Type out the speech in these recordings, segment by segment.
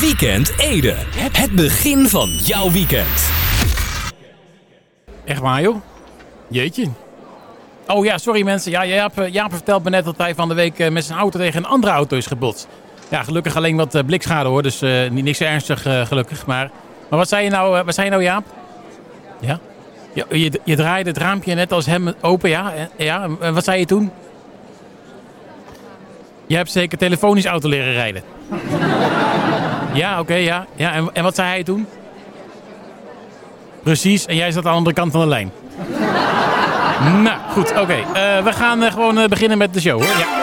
Weekend Ede. Het begin van jouw weekend. Echt waar, joh? Jeetje. Oh ja, sorry mensen. Ja, Jaap, eh, Jaap vertelt me net dat hij van de week eh, met zijn auto tegen een andere auto is gebotst. Ja, gelukkig alleen wat eh, blikschade hoor, dus niet niks ernstig gelukkig. Maar, maar wat zei je nou, wat zei je nou Jaap? Ja? ja je, je draaide het raampje net als hem open, ja? Ja? En wat zei je toen? Je hebt zeker telefonisch auto leren rijden. Ja, oké, ja. ja. En, en wat zei hij toen? Precies, en jij zat aan de andere kant van de lijn. nou, goed, oké. Eh, we gaan eh, gewoon eh, beginnen met de show, hoor. Ja.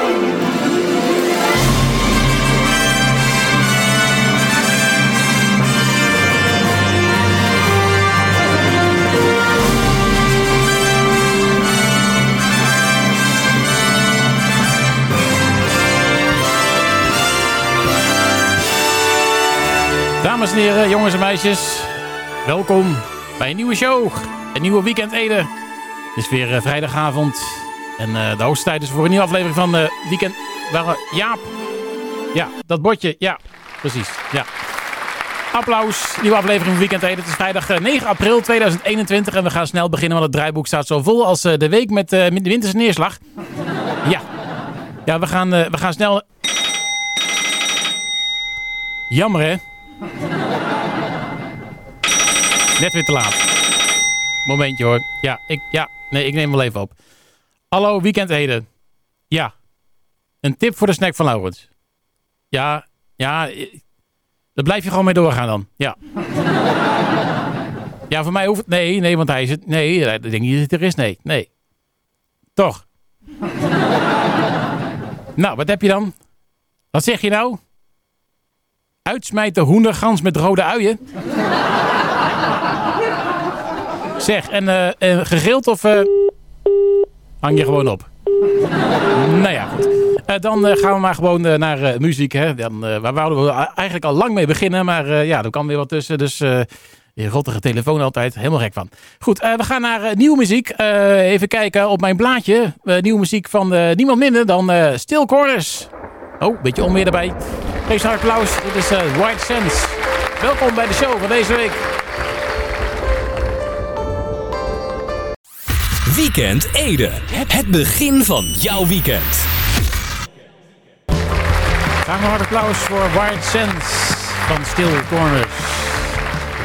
Jongens en meisjes, welkom bij een nieuwe show. Een nieuwe Weekend Ede. Het is weer eh, vrijdagavond en eh, de hoogste is voor een nieuwe aflevering van uh, Weekend... Waar, Jaap. Ja, dat bordje. Ja, precies. Ja. Applaus. Nieuwe aflevering van Weekend Ede. Het is vrijdag eh, 9 april 2021 en we gaan snel beginnen, want het draaiboek staat zo vol als de week met, de winterse neerslag. Ja. Ja, we gaan, we gaan snel... Jammer, hè? Net weer te laat. Momentje hoor. Ja, ik, ja, nee, ik neem wel even op. Hallo, Weekend Ede. Ja. Een tip voor de snack van Laurens. Ja, ja. eh, Daar blijf je gewoon mee doorgaan dan. Ja. Ja, voor mij hoeft het... Nee, nee, want hij is het... Nee, ik denk niet dat er is. Nee, nee. Toch. nou, wat heb je dan? Wat zeg je nou? Uitsmijten hoendergans met rode uien? Zeg, en eh, eh, gegrild of eh, hang je gewoon op? nou ja, goed. Eh, dan gaan we maar gewoon naar muziek. Hè. Dan, waar wouden we eigenlijk al lang mee beginnen. Maar ja, er kwam weer wat tussen. Dus rottige telefoon altijd. Helemaal gek van. Goed, we gaan naar nieuwe muziek. Even kijken op mijn blaadje. Nieuwe muziek van niemand minder dan Still Chorus. Oh, beetje onweer erbij. Geef een applaus. Dit is eh, White Sense. Welkom bij de show van deze week. Weekend Ede. Het begin van jouw weekend. Graag een hard applaus voor White Sense van Still Corners.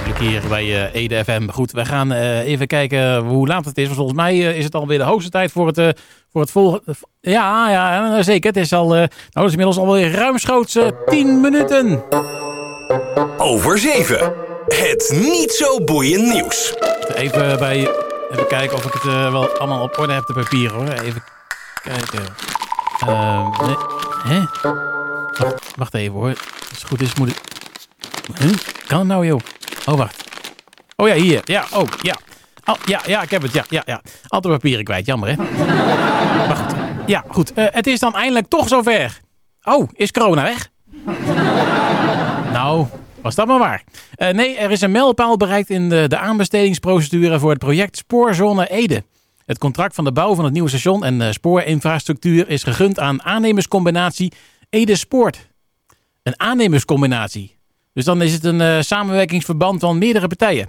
Publiek hier bij eh, Ede FM. Goed, we gaan eh, even kijken hoe laat het is. Want Volgens mij eh, is het alweer de hoogste tijd voor het, eh, voor het volgende... Ja, ja, zeker. Het is al... nou, het is inmiddels alweer ruimschoots eh 10 minuten. Over 7. Het niet zo boeiend nieuws. Even bij... Even kijken of ik het wel allemaal op orde heb, de papieren hoor. Even kijken. Nee. Hè? Wacht, wacht even hoor. Als het goed is moet ik... Huh? Kan het nou joh? Oh, wacht. Oh ja, hier. Ja, oh, ja. Oh, ja, ja, ik heb het. Ja, ja, ja. Altijd papieren kwijt. Jammer, hè? Maar goed. Ja, goed. Eh, het is dan eindelijk toch zover. Oh, is corona weg? nou, was dat maar waar. Eh, nee, er is een mijlpaal bereikt in de, de aanbestedingsprocedure voor het project Spoorzone Ede. Het contract van de bouw van het nieuwe station en eh, spoorinfrastructuur is gegund aan aannemerscombinatie Ede Spoort. Een aannemerscombinatie. Dus dan is het een eh, samenwerkingsverband van meerdere partijen.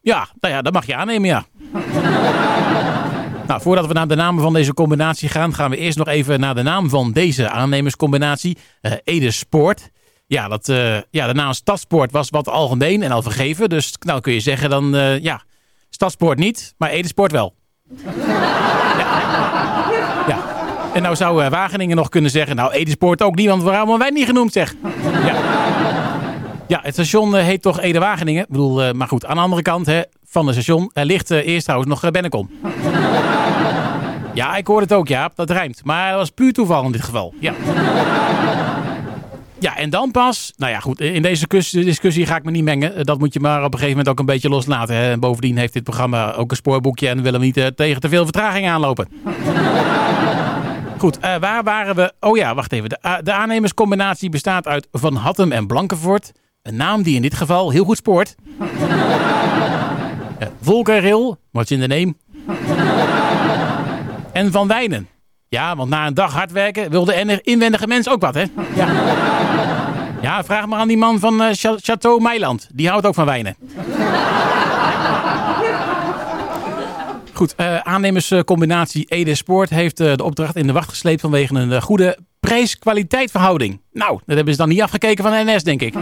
Ja, nou ja, dat mag je aannemen, ja. nou, voordat we naar de namen van deze combinatie gaan, gaan we eerst nog even naar de naam van deze aannemerscombinatie. eh Ede Sport. Ja, dat, eh, ja, de naam Stadsport was wat algemeen en al vergeven. Dus nou kun je zeggen dan, ja, Stadsport niet, maar Ede Sport wel. ja. En nou zou Wageningen nog kunnen zeggen, nou Ede Sport ook niet, want waarom hebben wij niet genoemd zeg. Ja. Ja, het station eh, heet toch Ede Wageningen. Ik bedoel, eh, maar goed, aan de andere kant hè, van het station ligt eh, eerst trouwens nog Bennekom. ja, ik hoor het ook, ja, dat rijmt. Maar dat was puur toeval in dit geval. Ja. Ja, en dan pas, nou ja goed, in deze discussie ga ik me niet mengen. Dat moet je maar op een gegeven moment ook een beetje loslaten. Hè. En bovendien heeft dit programma ook een spoorboekje en willen we niet tegen te veel vertraging aanlopen. Goed, waar waren we? Oh ja, wacht even. De, de aannemerscombinatie bestaat uit Van Hattem en Blankenvoort. Een naam die in dit geval heel goed spoort. uh, Volkerrail, what's in the name? en Van Wijnen. Ja, want na een dag hard werken wil de inwendige mens ook wat, hè? Ja. Ja, vraag maar aan die man van uh, Chateau Meiland. Die houdt ook van wijnen. Goed, uh, aannemerscombinatie Ede Sport heeft uh, de opdracht in de wacht gesleept vanwege een goede prijs-kwaliteit verhouding. Nou, dat hebben ze dan niet afgekeken van NS, denk ik.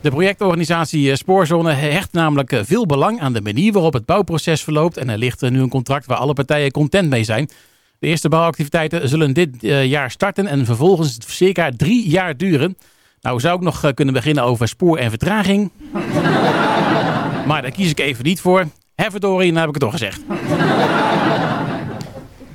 De projectorganisatie Spoorzone hecht namelijk veel belang aan de manier waarop het bouwproces verloopt. En er ligt nu een contract waar alle partijen content mee zijn. De eerste bouwactiviteiten zullen dit jaar starten en vervolgens circa drie jaar duren. Nou zou ik nog kunnen beginnen over spoor en vertraging. maar daar kies ik even niet voor. Herverdorie, dan heb ik het toch gezegd.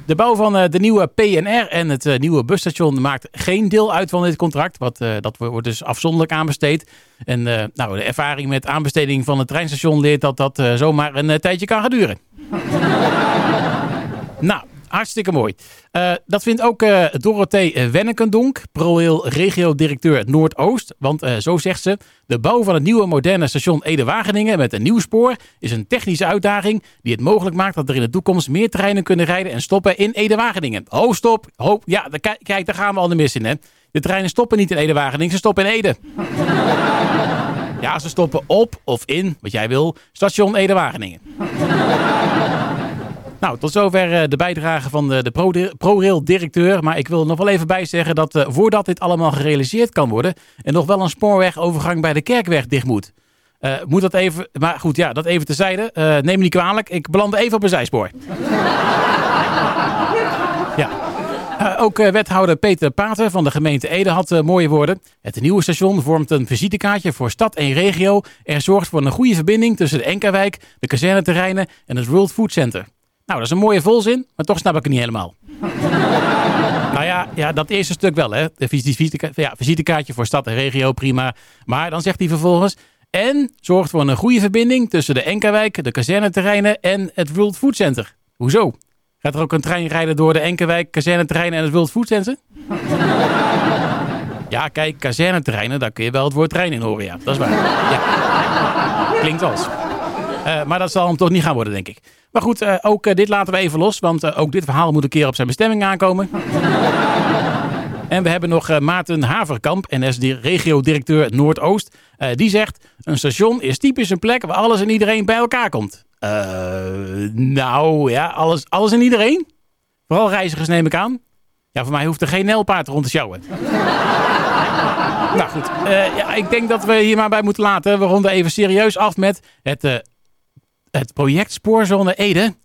De bouw van de nieuwe PNR en het nieuwe busstation maakt geen deel uit van dit contract. Wat, dat wordt dus afzonderlijk aanbesteed. En nou, de ervaring met aanbesteding van het treinstation leert dat dat zomaar een tijdje kan gaan duren. nou, Hartstikke mooi. Uh, dat vindt ook uh, Dorothee Wennekendonk, ProRail regio-directeur Noordoost. Want uh, zo zegt ze, de bouw van het nieuwe moderne station Ede-Wageningen met een nieuw spoor is een technische uitdaging die het mogelijk maakt dat er in de toekomst meer treinen kunnen rijden en stoppen in Ede-Wageningen. Ho, stop. Ho, ja, kijk, daar gaan we al de mis in, hè. De treinen stoppen niet in Ede-Wageningen, ze stoppen in Ede. ja, ze stoppen op of in, wat jij wil, station Ede-Wageningen. Nou, tot zover de bijdrage van de, de ProRail-directeur. Maar ik wil er nog wel even bij zeggen dat uh, voordat dit allemaal gerealiseerd kan worden... er nog wel een spoorwegovergang bij de Kerkweg dicht moet. Moet dat even... Maar goed, ja, dat even tezijde. Uh, neem me niet kwalijk, ik beland even op een zijspoor. ja. ook wethouder Peter Pater van de gemeente Ede had mooie woorden. Het nieuwe station vormt een visitekaartje voor stad en regio. Er zorgt voor een goede verbinding tussen de Enkerwijk, de kazerneterreinen en het World Food Center. Nou, dat is een mooie volzin, maar toch snap ik het niet helemaal. nou ja, ja, dat eerste stuk wel, hè. De visite, ja, visitekaartje voor stad en regio, prima. Maar dan zegt hij vervolgens... En zorgt voor een goede verbinding tussen de Enkerwijk, de kazerneterreinen en het World Food Center. Hoezo? Gaat er ook een trein rijden door de Enkerwijk, kazerneterreinen en het World Food Center? ja, kijk, kazerneterreinen, daar kun je wel het woord trein in horen, ja. Dat is waar. Ja. Klinkt als. Uh, maar dat zal hem toch niet gaan worden, denk ik. Maar goed, uh, ook uh, dit laten we even los. Want uh, ook dit verhaal moet een keer op zijn bestemming aankomen. en we hebben nog Maarten Haverkamp, NS regio-directeur Noordoost. die zegt, een station is typisch een plek waar alles en iedereen bij elkaar komt. nou ja, alles, alles en iedereen? Vooral reizigers neem ik aan. Ja, voor mij hoeft er geen nelpaard rond te sjouwen. nou goed, ja, ik denk dat we hier maar bij moeten laten. We ronden even serieus af met het het project Spoorzone Ede,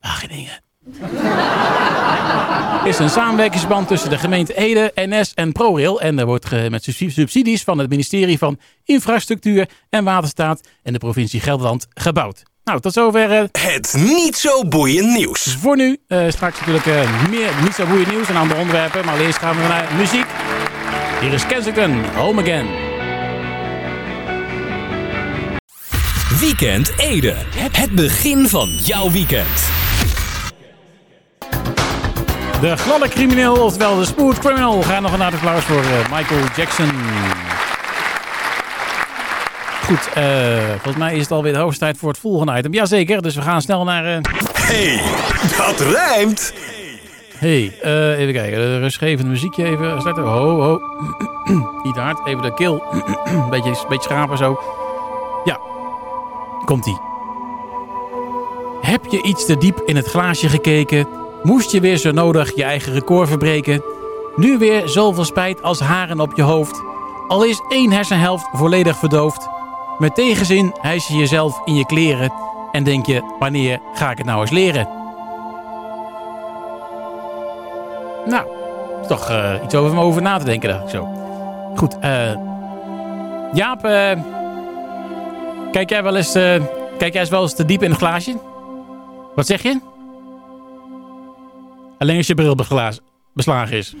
Wageningen, is een samenwerkingsband tussen de gemeente Ede, NS en ProRail. En er wordt met subsidies van het ministerie van Infrastructuur en Waterstaat en de provincie Gelderland gebouwd. Nou, tot zover. Uh, het niet zo boeiend nieuws. Voor nu. Uh, straks natuurlijk uh, meer niet zo boeiend nieuws en andere onderwerpen. Maar eerst gaan we naar muziek. Hier is Kensington, Home Again. Weekend Ede. Het begin van jouw weekend. De gladde crimineel, oftewel de smooth criminal. Ga nog een hartelijk applaus voor uh, Michael Jackson. Goed, uh, volgens mij is het alweer de hoogste tijd voor het volgende item. Jazeker, dus we gaan snel naar... Uh... Hey, dat rijmt! Hey, uh, even kijken. De rustgevende muziekje even starten. Ho, ho. Niet hard. Even de keel. beetje, beetje schrapen zo. Ja, Komt-ie. Heb je iets te diep in het glaasje gekeken? Moest je weer zo nodig je eigen record verbreken? Nu weer zoveel spijt als haren op je hoofd. Al is één hersenhelft volledig verdoofd. Met tegenzin hijs je jezelf in je kleren. En denk je, wanneer ga ik het nou eens leren? Nou, toch uh, iets over me over na te denken, dacht ik zo. Goed, eh... Uh, Jaap, eh... Kijk jij wel eens, uh, kijk jij wel eens te diep in het glaasje? Wat zeg je? Alleen als je bril beslagen is.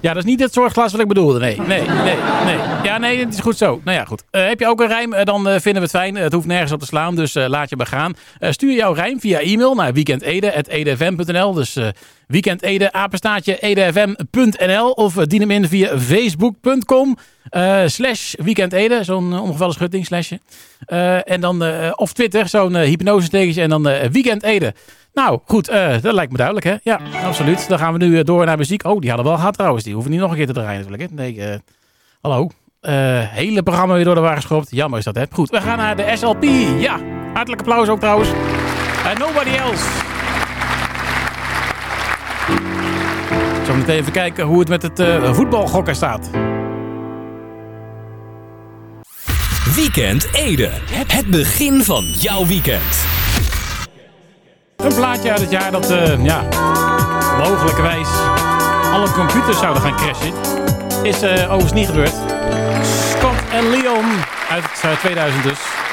Ja, dat is niet het soort glas wat ik bedoelde. Nee, nee, nee, nee. Ja, nee, het is goed zo. Nou ja, goed. Uh, heb je ook een rijm, uh, dan vinden we het fijn. het hoeft nergens op te slaan, dus laat je maar gaan. stuur jouw rijm via e-mail naar weekendede.edfm.nl. Dus Weekend Ede, apenstaatje edefm.nl of dien hem in via facebook.com slash Weekend Ede, zo'n ongevallen schutting, en dan, of Twitter, zo'n hypnose tekentje en dan Weekend Ede. Nou, goed, dat lijkt me duidelijk, hè? Ja, absoluut. Dan gaan we nu door naar muziek. Oh, die hadden we wel gehad trouwens. Die hoeven niet nog een keer te draaien natuurlijk, hè? Nee, hallo. hele programma weer door de war geschopt. Jammer is dat, hè? Goed, we gaan naar de SLP. Ja, hartelijk applaus ook trouwens. Nobody else. Zo meteen even kijken hoe het met het uh, voetbalgokken staat. Weekend Ede. Het begin van jouw weekend. Een plaatje uit het jaar dat, uh, ja, mogelijkerwijs alle computers zouden gaan crashen. Is uh, overigens niet gebeurd. Scott en Leon uit 2000 dus.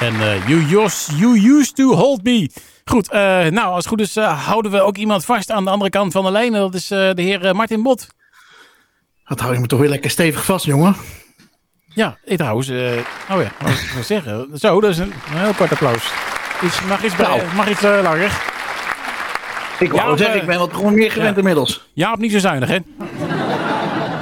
En uh, you, you used to hold me. Goed, uh, nou als het goed is uh, houden we ook iemand vast aan de andere kant van de lijn. En dat is de heer Martin Bot. Dat hou je me toch weer lekker stevig vast, jongen. Ja, ik trouwens. oh ja, wat ik zeggen. Zo, dat is een, een heel kort applaus. Iets, mag iets, nou. mag iets langer. Ik wou zeggen, ik ben wat gewoon meer gewend ja. inmiddels. Jaap niet zo zuinig, hè?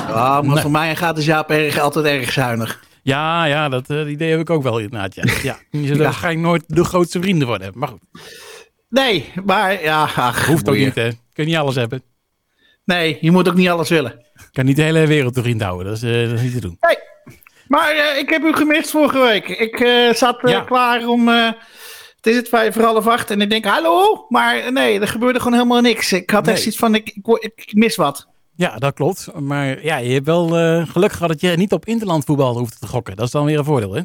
Ja, maar nee. voor mij gaat is Jaap erg, altijd erg zuinig. Ja, ja dat uh, idee heb ik ook wel inderdaad. Ja. Ja. Je zult waarschijnlijk nooit de grootste vrienden worden. Maar goed. Nee, maar ja. Ach, Hoeft ook niet, hè? Kun je niet alles hebben. Nee, je moet ook niet alles willen. Kan niet de hele wereld vriend houden. Dat is, uh, dat is niet te doen. Nee. Maar uh, ik heb u gemist vorige week. Ik zat ja. klaar om. het is het vijf voor half acht. En ik denk, hallo. Maar nee, er gebeurde gewoon helemaal niks. Ik had nee. echt zoiets van: ik, ik, ik mis wat. Ja, dat klopt. Maar ja, je hebt wel uh, geluk gehad dat je niet op interlandvoetbal hoeft te gokken. Dat is dan weer een voordeel, hè?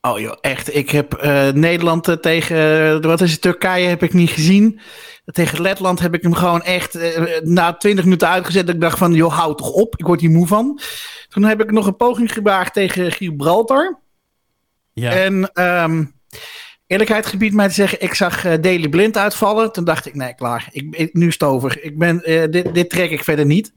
Oh joh, echt. Ik heb uh, Nederland uh, tegen, wat is het, Turkije heb ik niet gezien. Tegen Letland heb ik hem gewoon echt na 20 minuten uitgezet. Dat ik dacht van, joh, hou toch op. Ik word hier moe van. Toen heb ik nog een poging gewaagd tegen Gibraltar. Ja. En um, Eerlijkheid gebied mij te zeggen, ik zag uh, Daily Blind uitvallen. Toen dacht ik, nee, klaar. Ik, ik nu is het over. Ik ben, uh, dit, dit trek ik verder niet.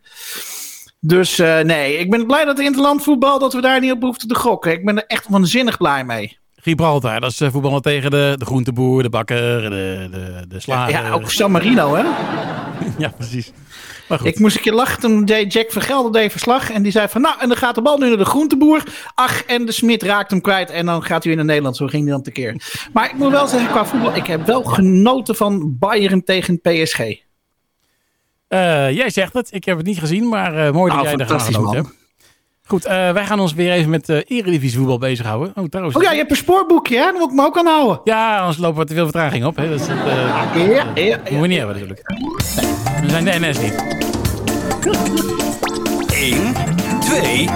Dus uh, nee, ik ben blij dat interland voetbal, dat we daar niet op hoeven te gokken. Ik ben er echt waanzinnig blij mee. Gibraltar, dat is voetballen tegen de, de groenteboer, de bakker, de, de, de slager. Ja, ja, ook San Marino, hè? ja, precies. Ik moest een keer lachen toen deed Jack Vergelder deed verslag. En die zei van, nou, en dan gaat de bal nu naar de groenteboer. Ach, en de Smit raakt hem kwijt. En dan gaat hij weer naar Nederland. Zo ging hij dan tekeer. Maar ik moet wel zeggen, qua voetbal, ik heb wel genoten van Bayern tegen PSG. Uh, jij zegt het. Ik heb het niet gezien, maar uh, mooi dat nou, jij er genoten hebt. Goed, uh, wij gaan ons weer even met uh, Eredivisie voetbal bezighouden. Oh, trouwens, oh ja, je hebt een spoorboekje, hè? Daar moet ik me ook aan houden. Ja, anders lopen we te veel vertraging op. Hè? Dat is het, uh, ja, ja, ja, moeten we niet hebben natuurlijk. We zijn de NS niet. 1, 2,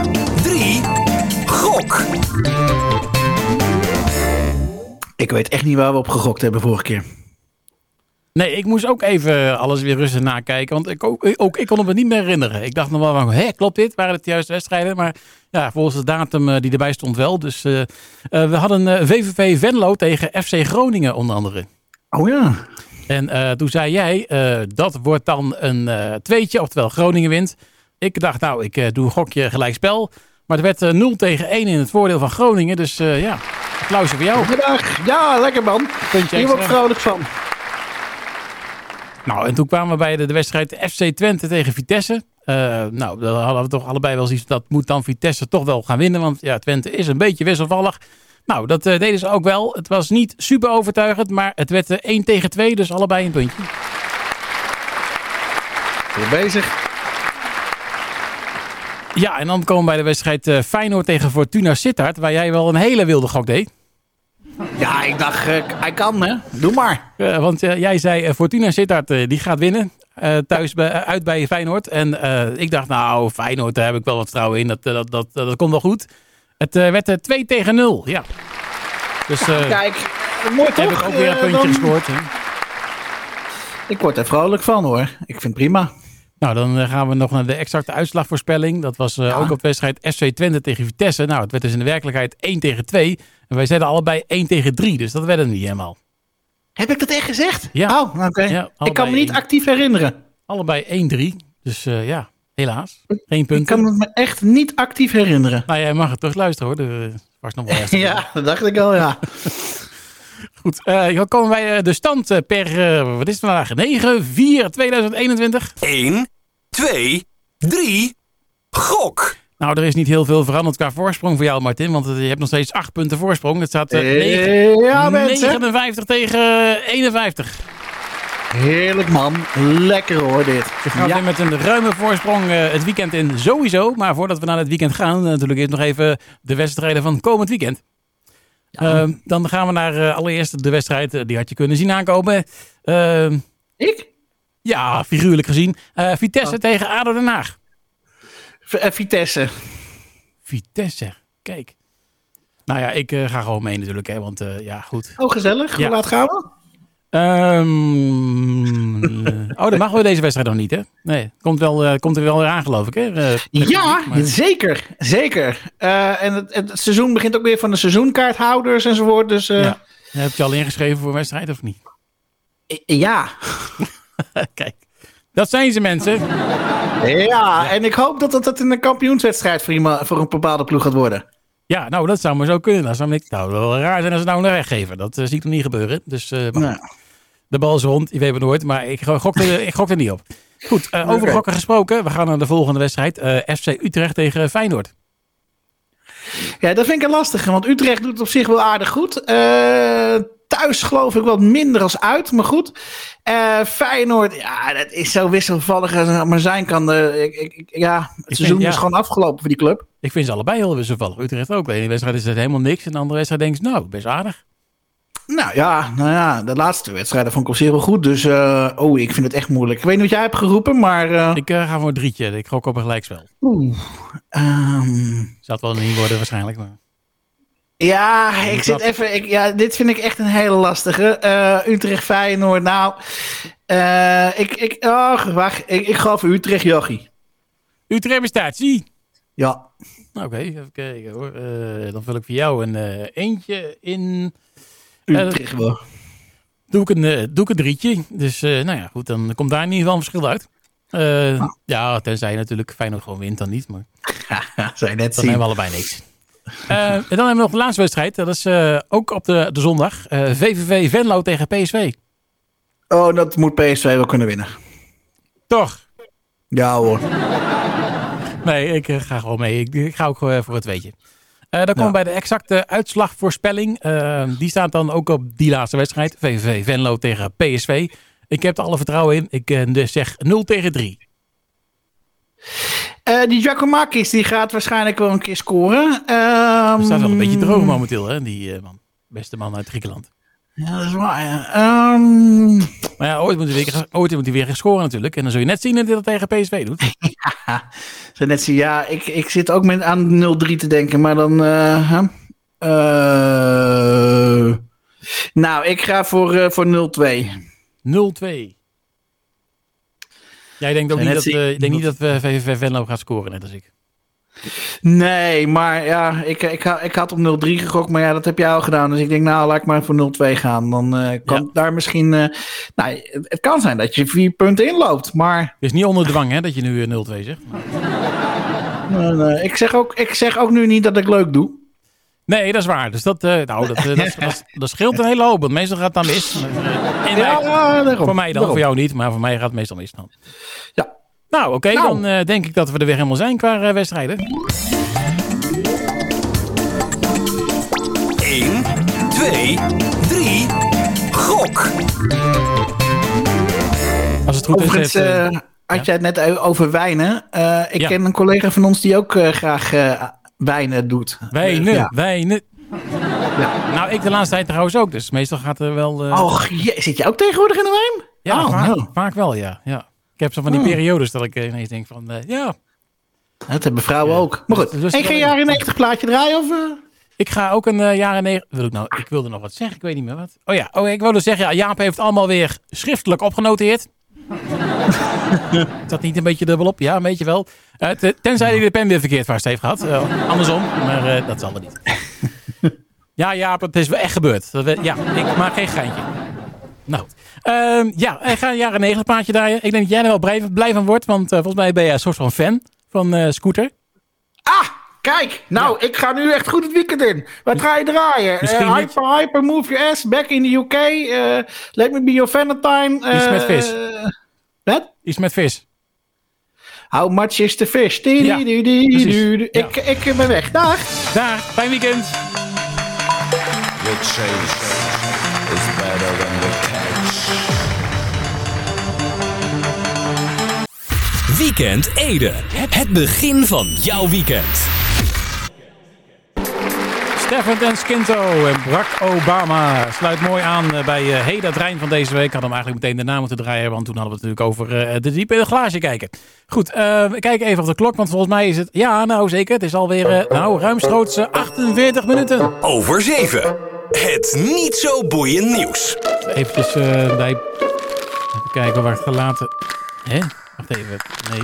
3, gok! Ik weet echt niet waar we op gegokt hebben vorige keer. Nee, ik moest ook even alles weer rustig nakijken. Want ik, ook, ook ik kon het me niet meer herinneren. Ik dacht nog wel van, hé, klopt dit? Waren het de juiste wedstrijden? Maar ja, volgens de datum uh, die erbij stond wel. Dus uh, uh, we hadden VVV Venlo tegen FC Groningen onder andere. Oh ja. En toen zei jij, dat wordt dan een tweetje, oftewel Groningen wint. Ik dacht, nou, ik doe een gokje gelijkspel. Maar het werd 0 tegen 1 in het voordeel van Groningen. Dus ja, applausje voor jou. Goedendag. Ja, lekker man. Hier word ik vrolijk van. Nou, en toen kwamen we bij de, de wedstrijd FC Twente tegen Vitesse. Nou, dan hadden we toch allebei wel zoiets dat moet dan Vitesse toch wel gaan winnen. Want ja, Twente is een beetje wisselvallig. Nou, dat uh, deden ze ook wel. Het was niet super overtuigend, maar het werd uh, eh, 1 tegen 2, dus allebei een puntje. Goed bezig. Ja, en dan komen we bij de wedstrijd Feyenoord tegen Fortuna Sittard, waar jij wel een hele wilde gok deed. Ja, ik dacht, uh, hij kan hè. Doe maar. Uh, want uh, jij zei, Fortuna Sittard die gaat winnen. thuis bij, uit bij Feyenoord. En ik dacht, nou, Feyenoord, daar heb ik wel wat vertrouwen in. Dat, dat, dat, dat komt wel goed. Het werd 2 tegen 0. Ja. Dus, ja, kijk, mooi toch? Heb ik ook weer een puntje dan... gescoord. Hè? Ik word er vrolijk van hoor. Ik vind het prima. Nou, dan gaan we nog naar de exacte uitslagvoorspelling. Dat was uh, ja. ook op wedstrijd FC Twente tegen Vitesse. Nou, het werd dus in de werkelijkheid 1 tegen 2. En wij zeiden allebei 1 tegen 3, dus dat werden niet helemaal. Heb ik dat echt gezegd? Ja. Oh, oké. Ja, ik kan me niet 1. actief herinneren. Allebei 1-3, dus uh, ja, helaas. Geen punten. Ik kan het me echt niet actief herinneren. Nou, jij mag het terug luisteren hoor. Er was nog wel ja, dat dacht ik al, ja. Goed, eh, dan komen wij eh, de stand eh, per, eh, wat is het vandaag? 9, 4, 2021. 1, 2, 3, gok. Nou, er is niet heel veel veranderd qua voorsprong voor jou, Martin. Want eh, je hebt nog steeds 8 punten voorsprong. Het staat eh, negen- Eh, ja, mensen. 59 tegen eh, 51. Heerlijk man. Lekker hoor dit. We gaan Ja. weer met een ruime voorsprong eh, het weekend in sowieso. Maar voordat we naar het weekend gaan, eh, natuurlijk eerst nog even de wedstrijden van komend weekend. Eh, dan gaan we naar eh, allereerst de wedstrijd, die had je kunnen zien aankomen. Eh, Ik? ja, figuurlijk gezien. Vitesse tegen ADO Den Haag. V- Vitesse. Vitesse, kijk. Nou ja, ik ga gewoon mee natuurlijk, hè, want ja, goed. Oh, gezellig. Hoe Ja. laat gaan we? Ehm, eh, oh, dat mag we deze wedstrijd nog niet, hè? Nee, komt, wel, eh, komt er wel weer aan, geloof ik, hè? Eh, Ja, maar- zeker. Zeker. Eh, en het, het seizoen begint ook weer van de seizoenkaarthouders enzovoort. Dus Ja. Heb je al ingeschreven voor een wedstrijd of niet? ja. Kijk, dat zijn ze mensen. Ja, en ik hoop dat dat een kampioenswedstrijd voor, iemand, voor een bepaalde ploeg gaat worden. Ja, nou, dat zou maar zo kunnen. Dat zou niks, nou, wel raar zijn als ze het nou naar weggeven. Dat eh, zie ik nog niet gebeuren. Dus maar Nou, de bal is rond. Je weet het nooit, maar ik gok er, ik gok er niet op. Goed, eh, over gokken gesproken. We gaan naar de volgende wedstrijd. Eh, FC Utrecht tegen Feyenoord. ja, dat vind ik een lastige, want Utrecht doet het op zich wel aardig goed. Eh, thuis geloof ik wat minder als uit, maar goed. Feyenoord, ja, dat is zo wisselvallig als het maar zijn kan. Ik, ik, ja, het seizoen ja. is gewoon afgelopen voor die club. Ik vind ze allebei heel wisselvallig. Utrecht ook. De ene wedstrijd is het helemaal niks. En de andere wedstrijd denk je, nou, best aardig. Nou ja, nou ja, de laatste wedstrijden vond ik op zich wel goed. Dus, eh, oh, ik vind het echt moeilijk. Ik weet niet wat jij hebt geroepen, maar... eh, Ik eh, ga voor een drietje. Ik gok op een gelijkspel. Oeh. Zal het wel niet worden waarschijnlijk. Maar... ja, ik zit even. Ik, ja, dit vind ik echt een hele lastige. Utrecht Feyenoord. Nou, ik, ik, oh, wacht. Ik, ik ga voor Utrecht Jochie. Utrecht bestaat, zie. Ja. Oké, even kijken hoor. Dan vul ik voor jou een eentje in. Utrecht wel. Doe ik een, eh, doe ik een drietje. Dus eh, nou ja, goed, dan komt daar in ieder geval een verschil uit. Eh, Ja, tenzij natuurlijk Feyenoord gewoon wint, dan niet. Maar je net dan zien. hebben we allebei niks. Eh, en dan hebben we nog de laatste wedstrijd. Dat is eh, ook op de, de zondag. Eh, VVV Venlo tegen PSV. Oh, dat moet PSV wel kunnen winnen. Toch? Ja hoor. Nee, ik eh, ga gewoon mee. Ik, ik ga ook eh, voor het weetje. Eh, dan komen we bij de exacte uitslagvoorspelling. Eh, die staat dan ook op die laatste wedstrijd. VVV Venlo tegen PSV. Ik heb er alle vertrouwen in. Ik eh, dus zeg 0 tegen 3. Eh, die Giacomakis die gaat waarschijnlijk wel een keer scoren. Ehm, Het staat wel een beetje droog momenteel, hè, die man. Beste man uit Griekenland. Ja, dat is waar. Ja. Ehm, Maar ja, ooit moet, hij weer, ooit moet hij weer gaan scoren natuurlijk. En dan zul je net zien dat hij dat tegen PSV doet. zo net zien, ja, ik, ik zit ook met aan 0-3 te denken, maar dan. huh? Eh, nou, ik ga voor, eh, voor 0-2. 0-2. Jij denkt ook niet dat, je denkt niet dat VVV Venlo gaat scoren, net als ik. Nee, maar ja, ik, ik, ik had op 0-3 gegokt, maar ja, dat heb jij al gedaan. Dus ik denk, nou, laat ik maar voor 0-2 gaan. Dan eh, kan Ja. daar misschien. eh, nou, het, het kan zijn dat je vier punten inloopt, maar Het is niet onder dwang hè, dat je nu eh, 0-2 zegt. eh, eh, ik, zeg ook, ik zeg ook nu niet dat ik leuk doe. Nee, dat is waar. Dus dat, nou, dat, dat, dat, dat scheelt een hele hoop. Want meestal gaat het dan mis. In Ja, mij- daarom. voor mij dan, Daarom. voor jou niet. Maar voor mij gaat het meestal mis dan. Ja. Nou, oké. Nou. Dan eh, denk ik dat we er weer helemaal zijn qua eh, wedstrijden. 1, 2, 3, gok. Als het goed Overigens is. heeft, eh, had jij het net over wijnen. Eh, ik Ja. ken een collega van ons die ook graag eh, wijnen doet. wijnen, Ja. wijnen. Nou, ik de laatste tijd trouwens ook. Dus meestal gaat er wel... eh, Och, je, zit je ook tegenwoordig in de wijn? ja, oh, vaak, nou. vaak wel, ja. ja. Ik heb zo van die Hmm. periodes dat ik ineens denk van... eh, ja, Dat hebben vrouwen ook. Maar goed, Dus- dus en geen wel- jaren 90 plaatje draaien? Of, eh? Ik ga ook een eh, jaren negen. Wil ik nou? Ik wilde nog wat zeggen. Ik weet niet meer wat. Oh ja, oh, ik wilde zeggen. Ja, Jaap heeft allemaal weer schriftelijk opgenoteerd. Is dat niet een beetje dubbel op? Ja, een beetje wel. Te- tenzij hij de pen weer verkeerd vast heeft gehad. Eh, andersom, maar dat zal er niet. ja, Jaap, het is wel echt gebeurd. Dat we- ja, ik maak geen geintje. Nou, ehm, ja, ik ga een jaren negen plaatje draaien. Ik denk dat jij er wel blij, blij van wordt, want eh, volgens mij ben jij een soort van fan van eh Scooter. Ah, kijk. Nou, ik ga nu echt goed het weekend in. Wat ga je draaien? Eh, niet. hyper, hyper, move your ass, back in the UK. eh, let me be your Valentine. Iets eh, met vis. eh, Wat? Iets met vis. How much is the fish? Ja, di- di- di- precies. di- di- Ja. Ik, ik ben weg. Dag. Daar, fijn weekend. The chase is better Weekend Ede. Het begin van jouw weekend. Stefan en Skinto en Barack Obama sluit mooi aan eh, bij eh Hey, dat Rijn van deze week. Hadden hem eigenlijk meteen de naam moeten draaien, want toen hadden we het natuurlijk over eh, de diep in het glaasje kijken. Goed, eh, we kijken even op de klok, want volgens mij is het, ja nou zeker, het is alweer nou, ruimschoots eh, 48 minuten. Over 7. Het niet zo boeiend nieuws. Eh, bij, even kijken waar ik het gelaten. Hè? Wacht even, nee.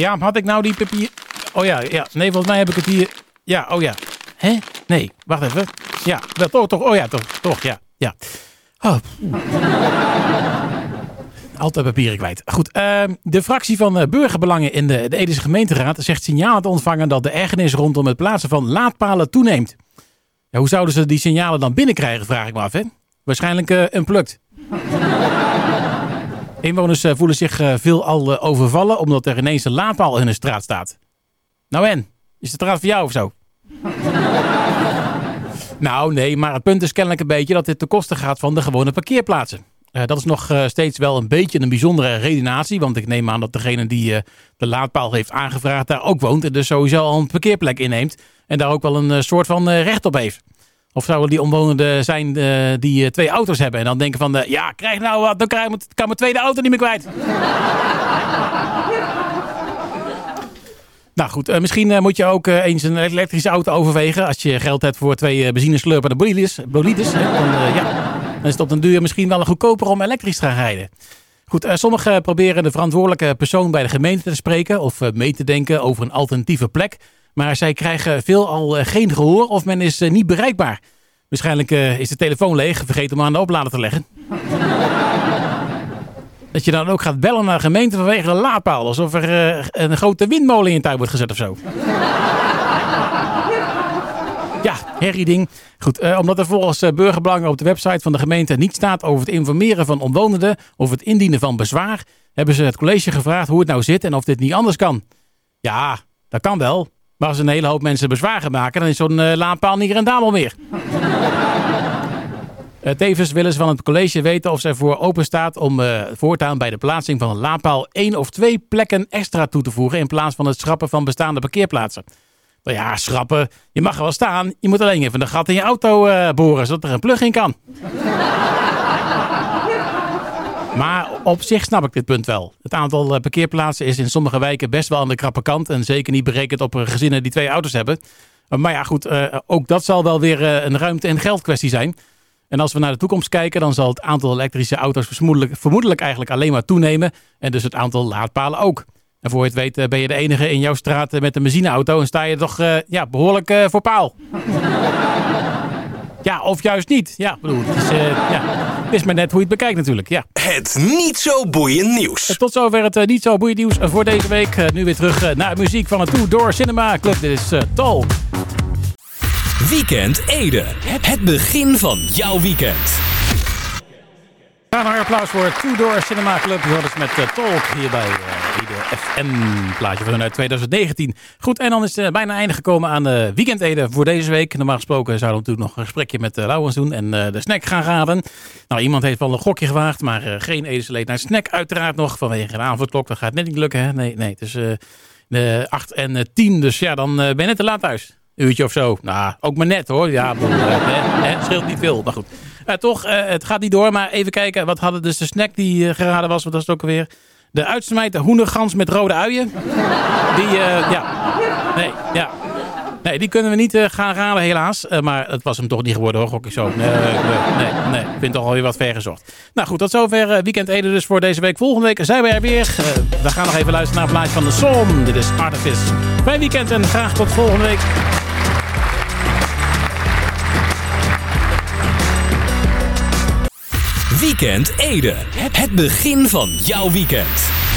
Ja, had ik nou die papier... Oh ja, ja, nee, volgens mij heb ik het hier... Ja, oh ja. Hè? Nee, wacht even. Ja, wel, toch, toch, oh ja, toch, toch, ja, ja. Oh. Altijd papieren kwijt. Goed, ehm, de fractie van eh, burgerbelangen in de, de Edische gemeenteraad zegt signalen te ontvangen dat de ergernis rondom het plaatsen van laadpalen toeneemt. Ja, hoe zouden ze die signalen dan binnenkrijgen, vraag ik me af. Hè? Waarschijnlijk eh een plukt. Inwoners eh, voelen zich eh, veelal eh, overvallen omdat er ineens een laadpaal in hun straat staat. Nou en? Is de straat voor jou of zo? nou nee, maar het punt is kennelijk een beetje dat dit ten koste gaat van de gewone parkeerplaatsen. Dat is nog steeds wel een beetje een bijzondere redenatie. Want ik neem aan dat degene die de laadpaal heeft aangevraagd daar ook woont. En dus sowieso al een parkeerplek inneemt. En daar ook wel een soort van recht op heeft. Of zouden die omwonenden zijn eh, die eh, twee auto's hebben. En dan denken van, eh, ja, krijg nou wat, dan kan mijn tweede auto niet meer kwijt. Nou goed, misschien moet je ook eens een elektrische auto overwegen. Als je geld hebt voor twee benzineslurpende bolides. bolides dan, ja, dan is het op den duur misschien wel goedkoper om elektrisch te gaan rijden. Goed, sommigen proberen de verantwoordelijke persoon bij de gemeente te spreken of mee te denken over een alternatieve plek. Maar zij krijgen veelal uh, geen gehoor of men is niet bereikbaar. Waarschijnlijk is de telefoon leeg, vergeet hem aan de oplader te leggen. Dat je dan ook gaat bellen naar de gemeente vanwege een laadpaal. Alsof er een grote windmolen in je tuin wordt gezet of zo. ja, herrieding. Goed, omdat er volgens burgerbelangen op de website van de gemeente niet staat over het informeren van omwonenden of het indienen van bezwaar, hebben ze het college gevraagd hoe het nou zit en of dit niet anders kan. Ja, dat kan wel. Maar als een hele hoop mensen bezwaar gaan maken, dan is zo'n laadpaal niet rendabel meer. Uh, tevens willen ze van het college weten of zij voor open staat om uh, voortaan bij de plaatsing van een laadpaal één of twee plekken extra toe te voegen in plaats van het schrappen van bestaande parkeerplaatsen. Nou ja, schrappen. Je mag er wel staan. Je moet alleen even een gat in je auto uh, boren zodat er een plug in kan. Maar op zich snap ik dit punt wel. Het aantal parkeerplaatsen is in sommige wijken best wel aan de krappe kant en zeker niet berekend op gezinnen die twee auto's hebben. Maar ja, goed, ook dat zal wel weer een ruimte- en geldkwestie zijn. En als we naar de toekomst kijken, dan zal het aantal elektrische auto's vermoedelijk, vermoedelijk eigenlijk alleen maar toenemen. En dus het aantal laadpalen ook. En voor je het weet ben je de enige in jouw straat met een benzineauto en sta je toch uh, ja, behoorlijk uh, voor paal. ja, of juist niet. Ja, bedoel, het is, uh, ja, het is maar net hoe je het bekijkt natuurlijk. Ja. Het niet zo boeiend nieuws. En tot zover het niet zo boeiend nieuws voor deze week. nu weer terug naar muziek van het Two Door Cinema Club. Dit is Tol. Weekend Ede. Het begin van jouw weekend. Ga naar applaus voor Two Door Cinema Club. Je met uh, Talk hier bij uh, Ede FM. Plaatje van uit 2019. Goed, en dan is het uh, bijna einde gekomen aan de Weekend Ede voor deze week. Normaal gesproken zouden we natuurlijk nog een gesprekje met Lauwens doen en de snack gaan raden. Nou, iemand heeft wel een gokje gewaagd, maar geen Edese leed naar snack uiteraard nog. Vanwege de avondklok, dat gaat net niet lukken. Hè? Nee, nee, is de 8 en 10, dus ja, dan ben je net te laat thuis uurtje of zo. Nou, ook maar net hoor. Ja, hè, hè, scheelt niet veel. Maar goed. Uh, toch, uh, het gaat niet door. Maar even kijken. Wat hadden dus de snack die geraden was? Wat was het ook alweer? De uitsmijter hoendergans met rode uien. Die, ja. Nee, ja. Nee, die kunnen we niet gaan raden helaas. maar het was hem toch niet geworden hoor, gok ik zo. Nee, nee, nee. Ik vind toch alweer wat ver gezocht. Nou goed, tot zover Weekend Ede dus voor deze week. Volgende week zijn we er weer. we gaan nog even luisteren naar een plaatje van de Som. Dit is Artifice. Fijn weekend en graag tot volgende week. Weekend Ede. Het begin van jouw weekend.